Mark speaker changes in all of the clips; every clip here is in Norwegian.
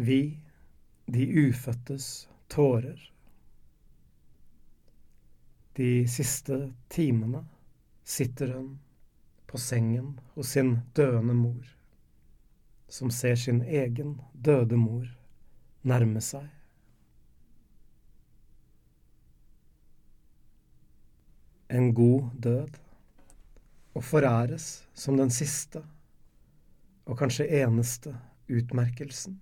Speaker 1: Vi, de ufødtes tårer. De siste timene sitter hun på sengen hos sin døende mor, som ser sin egen døde mor nærme seg. En god død, og foræres som den siste og kanskje eneste utmerkelsen.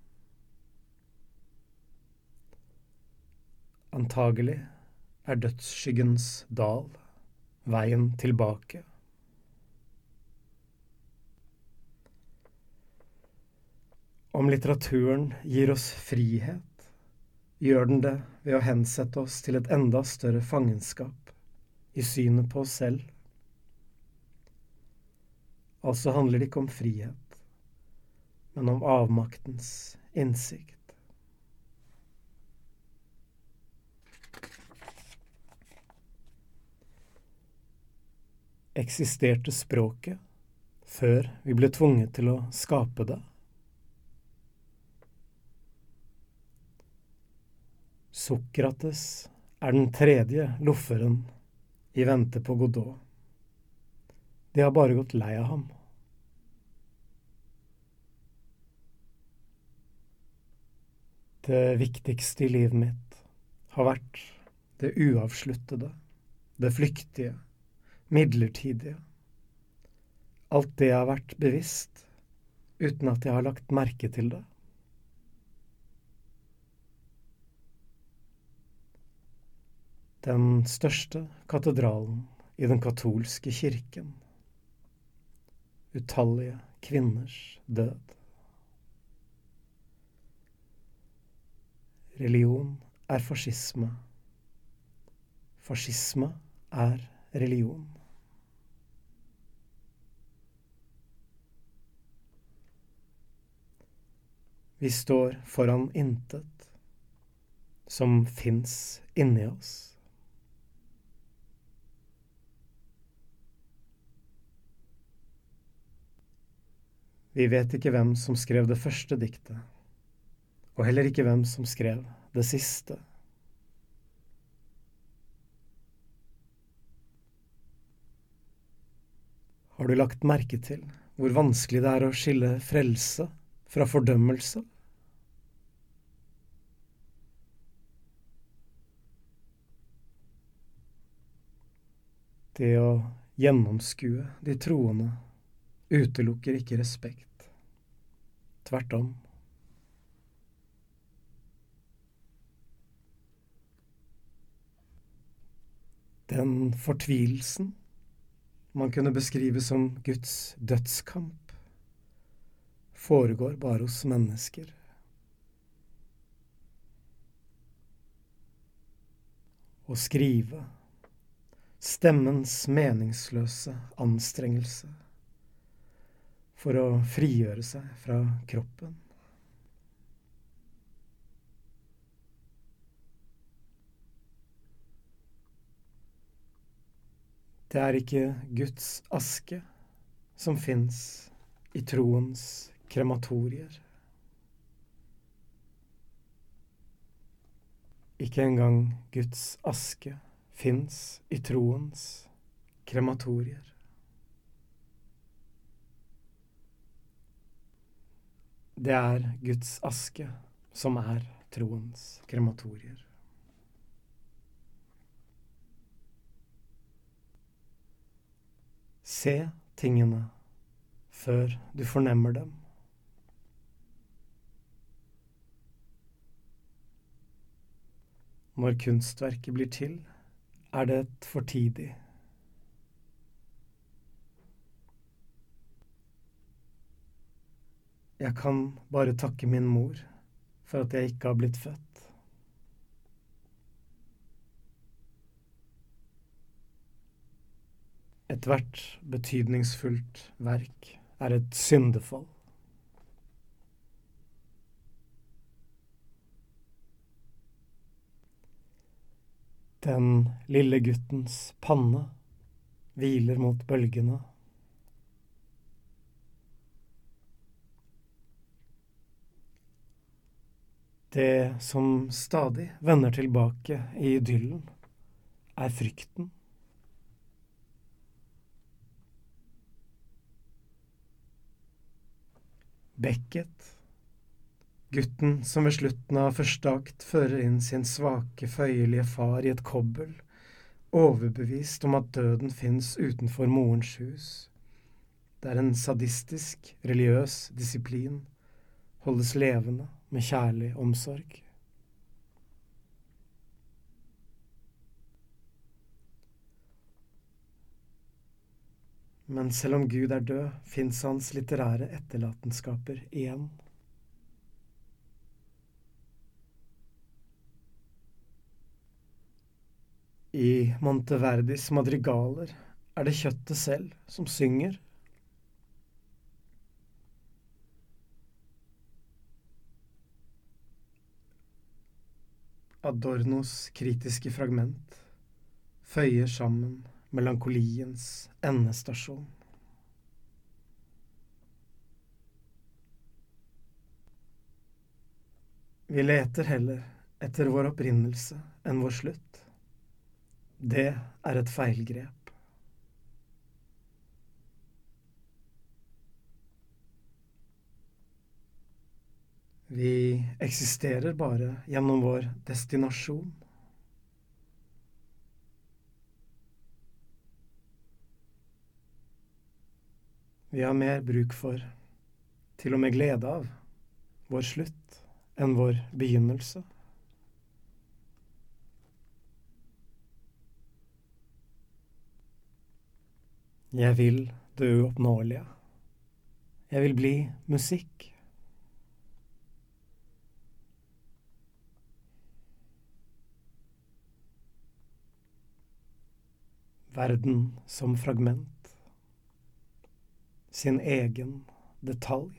Speaker 1: Antagelig er dødsskyggens dal veien tilbake. Om litteraturen gir oss frihet, gjør den det ved å hensette oss til et enda større fangenskap i synet på oss selv. Altså handler det ikke om frihet, men om avmaktens innsikt. Eksisterte språket før vi ble tvunget til å skape det? Sokrates er den tredje lofferen i vente på Godot. De har bare gått lei av ham. Det viktigste i livet mitt har vært det uavsluttede, det flyktige, midlertidige. Alt det har vært bevisst, uten at jeg har lagt merke til det. Den største katedralen i den katolske kirken. Utallige kvinners død. Religion er fascisme. Fascisme er religion. Vi står foran intet som fins inni oss. Vi vet ikke hvem som skrev det første diktet, og heller ikke hvem som skrev det siste. Har du lagt merke til hvor vanskelig det er å skille frelse fra fordømmelse. Det å gjennomskue de troende utelukker ikke respekt. Tvert om. Den fortvilelsen man kunne beskrive som Guds dødskamp, foregår bare hos mennesker. Å skrive, stemmens meningsløse anstrengelse for å frigjøre seg fra kroppen. Det er ikke Guds aske som fins i troens krematorier. Ikke engang Guds aske fins i troens krematorier. Det er Guds aske som er troens krematorier. Se tingene før du fornemmer dem. Når kunstverket blir til, er det et fortidig. Jeg kan bare takke min mor for at jeg ikke har blitt født. Ethvert betydningsfullt verk er et syndefall. Den lille guttens panne hviler mot bølgene. Det som stadig vender tilbake i idyllen, er frykten. Beckett, gutten som ved slutten av første akt fører inn sin svake, føyelige far i et kobbel, overbevist om at døden fins utenfor morens hus. Det er en sadistisk, religiøs disiplin, holdes levende med kjærlig omsorg. Men selv om Gud er død, fins hans litterære etterlatenskaper igjen. I Monteverdis madrigaler er det kjøttet selv som synger. Adornos kritiske fragment føyer sammen melankoliens endestasjon. Vi leter heller etter vår opprinnelse enn vår slutt. Det er et feilgrep. Vi eksisterer bare gjennom vår destinasjon. Vi har mer bruk for, til og med glede av, vår slutt enn vår begynnelse. Jeg vil det uoppnåelige. Jeg vil bli musikk. Verden som fragment sin egen detalj.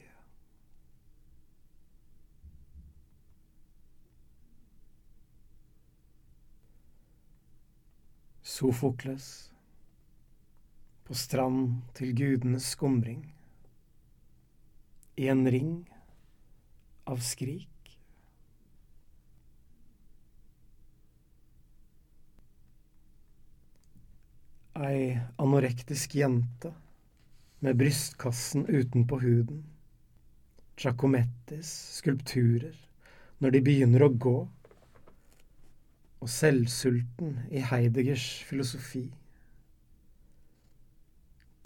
Speaker 1: Sofokles på strand til gudenes skumring. I en ring av skrik. Ei anorektisk jente med brystkassen utenpå huden. Giacomettis skulpturer når de begynner å gå. Og selvsulten i Heideggers filosofi.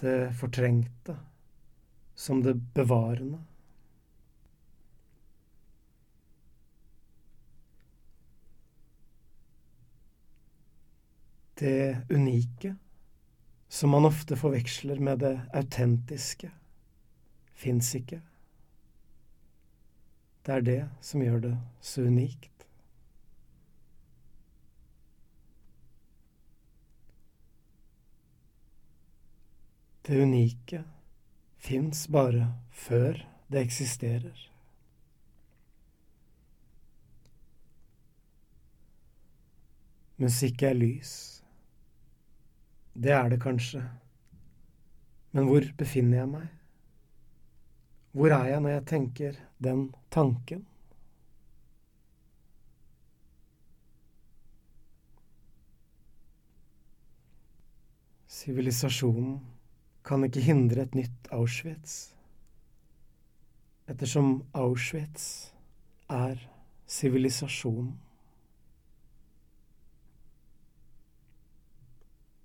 Speaker 1: Det fortrengte som det bevarende. Det unike som man ofte forveksler med det autentiske, fins ikke. Det er det som gjør det så unikt. Det unike fins bare før det eksisterer. Musikk er lys. Det er det kanskje. Men hvor befinner jeg meg? Hvor er jeg når jeg tenker den tanken? Sivilisasjonen kan ikke hindre et nytt Auschwitz, ettersom Auschwitz er sivilisasjonen.